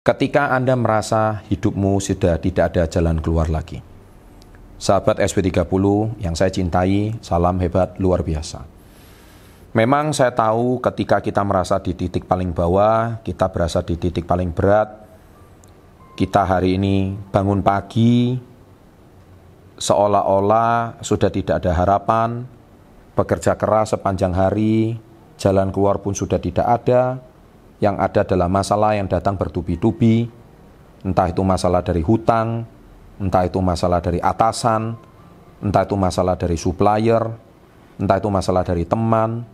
Ketika Anda merasa hidupmu sudah tidak ada jalan keluar lagi. Sahabat SW30 yang saya cintai, salam hebat luar biasa. Memang saya tahu ketika kita merasa di titik paling bawah, kita berasa di titik paling berat, kita hari ini bangun pagi, seolah-olah sudah tidak ada harapan, bekerja keras sepanjang hari, jalan keluar pun sudah tidak ada, yang ada adalah masalah yang datang bertubi-tubi, entah itu masalah dari hutang, entah itu masalah dari atasan, entah itu masalah dari supplier, entah itu masalah dari teman,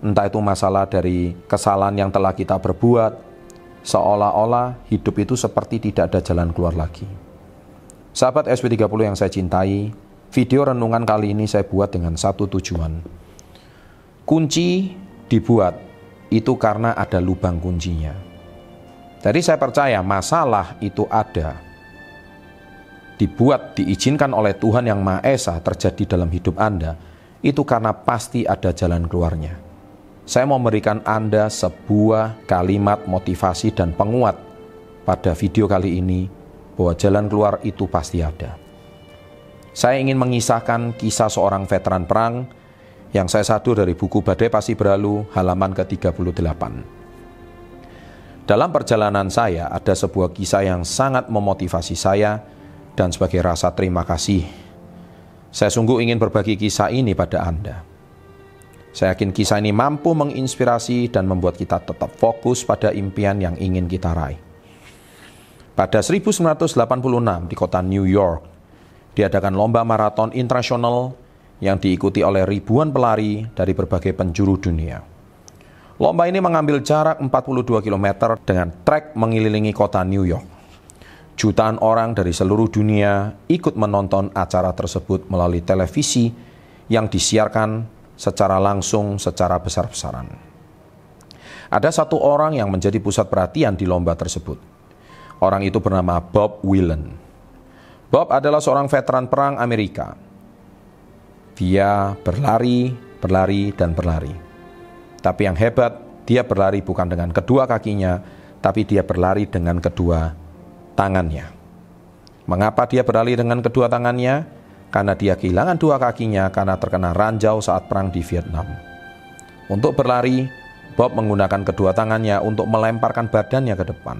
entah itu masalah dari kesalahan yang telah kita berbuat, seolah-olah hidup itu seperti tidak ada jalan keluar lagi. Sahabat SW30 yang saya cintai, video renungan kali ini saya buat dengan satu tujuan. Kunci dibuat itu karena ada lubang kuncinya. Jadi saya percaya masalah itu ada. Dibuat, diizinkan oleh Tuhan yang Maha Esa terjadi dalam hidup Anda, itu karena pasti ada jalan keluarnya. Saya mau memberikan Anda sebuah kalimat motivasi dan penguat pada video kali ini bahwa jalan keluar itu pasti ada. Saya ingin mengisahkan kisah seorang veteran perang yang saya satu dari buku Badai Pasti Berlalu halaman ke-38. Dalam perjalanan saya ada sebuah kisah yang sangat memotivasi saya dan sebagai rasa terima kasih. Saya sungguh ingin berbagi kisah ini pada Anda. Saya yakin kisah ini mampu menginspirasi dan membuat kita tetap fokus pada impian yang ingin kita raih. Pada 1986 di kota New York, diadakan lomba maraton internasional yang diikuti oleh ribuan pelari dari berbagai penjuru dunia. Lomba ini mengambil jarak 42 km dengan trek mengelilingi kota New York. Jutaan orang dari seluruh dunia ikut menonton acara tersebut melalui televisi yang disiarkan secara langsung secara besar-besaran. Ada satu orang yang menjadi pusat perhatian di lomba tersebut. Orang itu bernama Bob Whelan. Bob adalah seorang veteran perang Amerika dia berlari, berlari, dan berlari. Tapi yang hebat, dia berlari bukan dengan kedua kakinya, tapi dia berlari dengan kedua tangannya. Mengapa dia berlari dengan kedua tangannya? Karena dia kehilangan dua kakinya karena terkena ranjau saat perang di Vietnam. Untuk berlari, Bob menggunakan kedua tangannya untuk melemparkan badannya ke depan.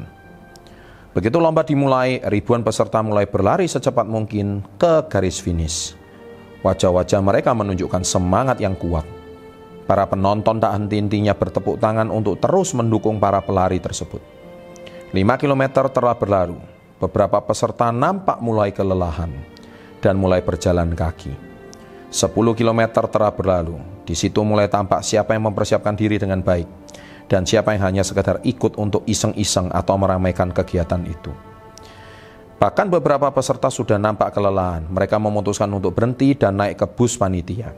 Begitu lomba dimulai, ribuan peserta mulai berlari secepat mungkin ke garis finish. Wajah-wajah mereka menunjukkan semangat yang kuat. Para penonton tak henti-hentinya bertepuk tangan untuk terus mendukung para pelari tersebut. 5 km telah berlalu, beberapa peserta nampak mulai kelelahan dan mulai berjalan kaki. 10 km telah berlalu, di situ mulai tampak siapa yang mempersiapkan diri dengan baik dan siapa yang hanya sekedar ikut untuk iseng-iseng atau meramaikan kegiatan itu. Bahkan beberapa peserta sudah nampak kelelahan. Mereka memutuskan untuk berhenti dan naik ke bus panitia.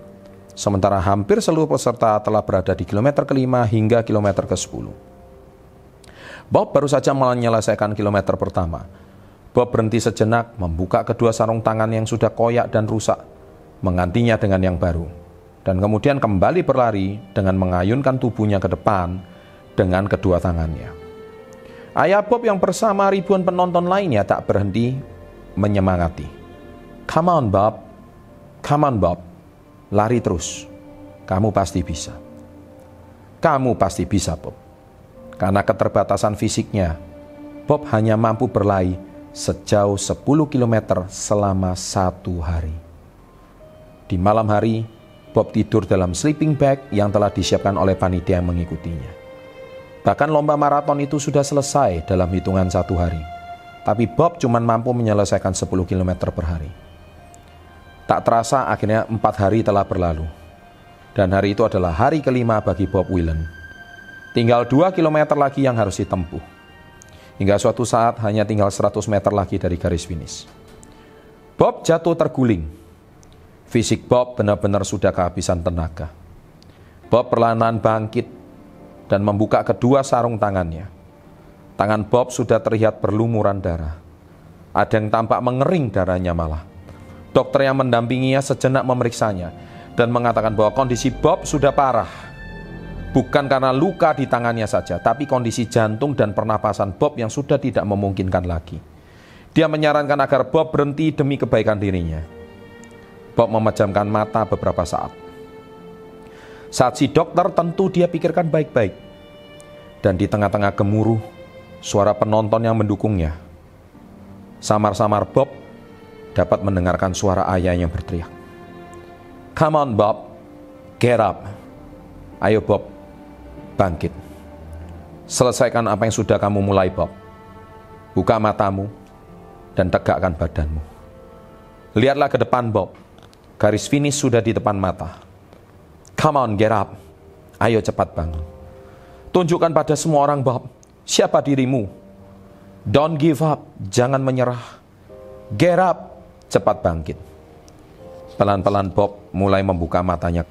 Sementara hampir seluruh peserta telah berada di kilometer kelima hingga kilometer ke-10. Bob baru saja menyelesaikan kilometer pertama. Bob berhenti sejenak, membuka kedua sarung tangan yang sudah koyak dan rusak, menggantinya dengan yang baru, dan kemudian kembali berlari dengan mengayunkan tubuhnya ke depan dengan kedua tangannya. Ayah Bob yang bersama ribuan penonton lainnya tak berhenti menyemangati. Come on Bob, come on Bob, lari terus. Kamu pasti bisa. Kamu pasti bisa Bob. Karena keterbatasan fisiknya, Bob hanya mampu berlari sejauh 10 km selama satu hari. Di malam hari, Bob tidur dalam sleeping bag yang telah disiapkan oleh panitia yang mengikutinya. Bahkan lomba maraton itu sudah selesai dalam hitungan satu hari. Tapi Bob cuma mampu menyelesaikan 10 km per hari. Tak terasa akhirnya empat hari telah berlalu. Dan hari itu adalah hari kelima bagi Bob Whelan. Tinggal 2 km lagi yang harus ditempuh. Hingga suatu saat hanya tinggal 100 meter lagi dari garis finish. Bob jatuh terguling. Fisik Bob benar-benar sudah kehabisan tenaga. Bob perlahan bangkit dan membuka kedua sarung tangannya. Tangan Bob sudah terlihat berlumuran darah. Ada yang tampak mengering darahnya malah. Dokter yang mendampinginya sejenak memeriksanya dan mengatakan bahwa kondisi Bob sudah parah. Bukan karena luka di tangannya saja, tapi kondisi jantung dan pernapasan Bob yang sudah tidak memungkinkan lagi. Dia menyarankan agar Bob berhenti demi kebaikan dirinya. Bob memejamkan mata beberapa saat. Saat si dokter tentu dia pikirkan baik-baik. Dan di tengah-tengah gemuruh, suara penonton yang mendukungnya. Samar-samar Bob dapat mendengarkan suara ayah yang berteriak. Come on Bob, get up. Ayo Bob, bangkit. Selesaikan apa yang sudah kamu mulai, Bob. Buka matamu dan tegakkan badanmu. Lihatlah ke depan, Bob. Garis finish sudah di depan mata. Come on, get up. Ayo cepat bangun. Tunjukkan pada semua orang, Bob, siapa dirimu. Don't give up, jangan menyerah. Get up, cepat bangkit. Pelan-pelan Bob mulai membuka matanya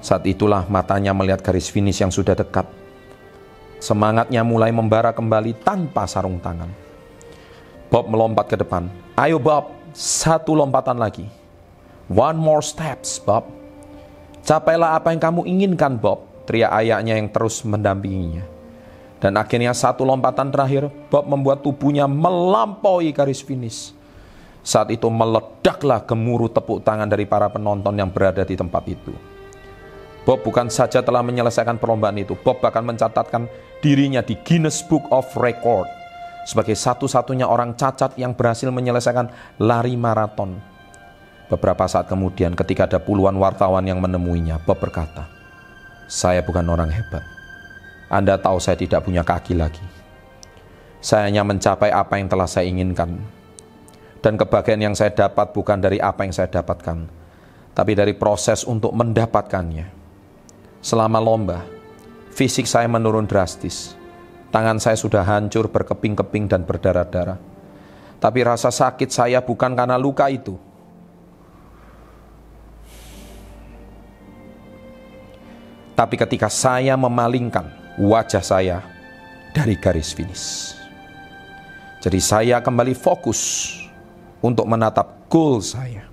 saat itulah matanya melihat garis finish yang sudah dekat. Semangatnya mulai membara kembali tanpa sarung tangan. Bob melompat ke depan. Ayo Bob, satu lompatan lagi. One more steps, Bob. Capailah apa yang kamu inginkan, Bob. Teriak ayahnya yang terus mendampinginya. Dan akhirnya satu lompatan terakhir, Bob membuat tubuhnya melampaui garis finish. Saat itu meledaklah gemuruh tepuk tangan dari para penonton yang berada di tempat itu. Bob bukan saja telah menyelesaikan perlombaan itu, Bob bahkan mencatatkan dirinya di Guinness Book of Record sebagai satu-satunya orang cacat yang berhasil menyelesaikan lari maraton. Beberapa saat kemudian ketika ada puluhan wartawan yang menemuinya, Bob berkata, "Saya bukan orang hebat. Anda tahu saya tidak punya kaki lagi. Saya hanya mencapai apa yang telah saya inginkan. Dan kebahagiaan yang saya dapat bukan dari apa yang saya dapatkan, tapi dari proses untuk mendapatkannya." Selama lomba, fisik saya menurun drastis. Tangan saya sudah hancur, berkeping-keping dan berdarah-darah. Tapi rasa sakit saya bukan karena luka itu. Tapi ketika saya memalingkan wajah saya dari garis finish. Jadi saya kembali fokus untuk menatap goal saya.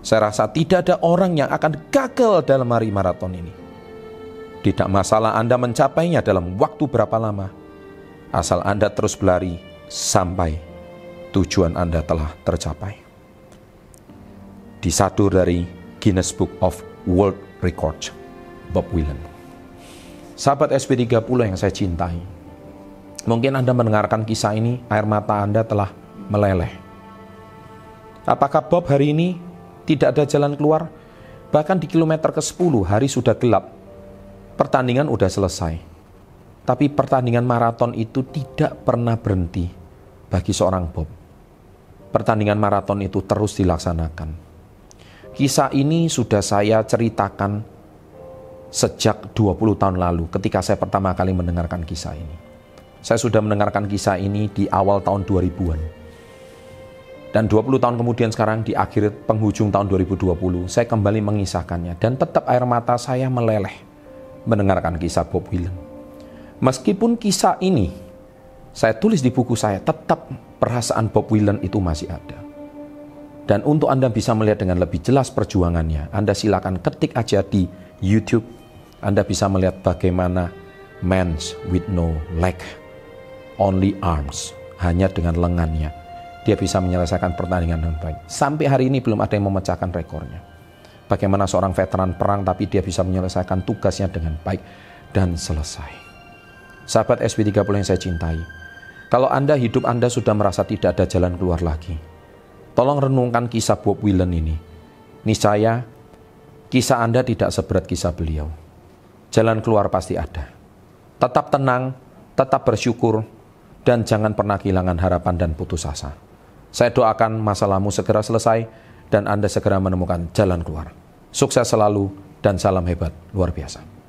Saya rasa tidak ada orang yang akan gagal dalam hari maraton ini. Tidak masalah Anda mencapainya dalam waktu berapa lama, asal Anda terus berlari sampai tujuan Anda telah tercapai. Disadur dari Guinness Book of World Records, Bob Willen. Sahabat SP30 yang saya cintai, mungkin Anda mendengarkan kisah ini, air mata Anda telah meleleh. Apakah Bob hari ini tidak ada jalan keluar. Bahkan di kilometer ke-10 hari sudah gelap. Pertandingan sudah selesai. Tapi pertandingan maraton itu tidak pernah berhenti bagi seorang Bob. Pertandingan maraton itu terus dilaksanakan. Kisah ini sudah saya ceritakan sejak 20 tahun lalu ketika saya pertama kali mendengarkan kisah ini. Saya sudah mendengarkan kisah ini di awal tahun 2000-an. Dan 20 tahun kemudian sekarang di akhir penghujung tahun 2020, saya kembali mengisahkannya dan tetap air mata saya meleleh mendengarkan kisah Bob Willen. Meskipun kisah ini saya tulis di buku saya, tetap perasaan Bob Willen itu masih ada. Dan untuk Anda bisa melihat dengan lebih jelas perjuangannya, Anda silakan ketik aja di YouTube. Anda bisa melihat bagaimana man with no leg, only arms, hanya dengan lengannya dia bisa menyelesaikan pertandingan dengan baik. Sampai hari ini belum ada yang memecahkan rekornya. Bagaimana seorang veteran perang tapi dia bisa menyelesaikan tugasnya dengan baik dan selesai. Sahabat SB30 yang saya cintai, kalau Anda hidup Anda sudah merasa tidak ada jalan keluar lagi, tolong renungkan kisah Bob Willen ini. Niscaya kisah Anda tidak seberat kisah beliau. Jalan keluar pasti ada. Tetap tenang, tetap bersyukur, dan jangan pernah kehilangan harapan dan putus asa. Saya doakan masalahmu segera selesai dan Anda segera menemukan jalan keluar. Sukses selalu dan salam hebat luar biasa.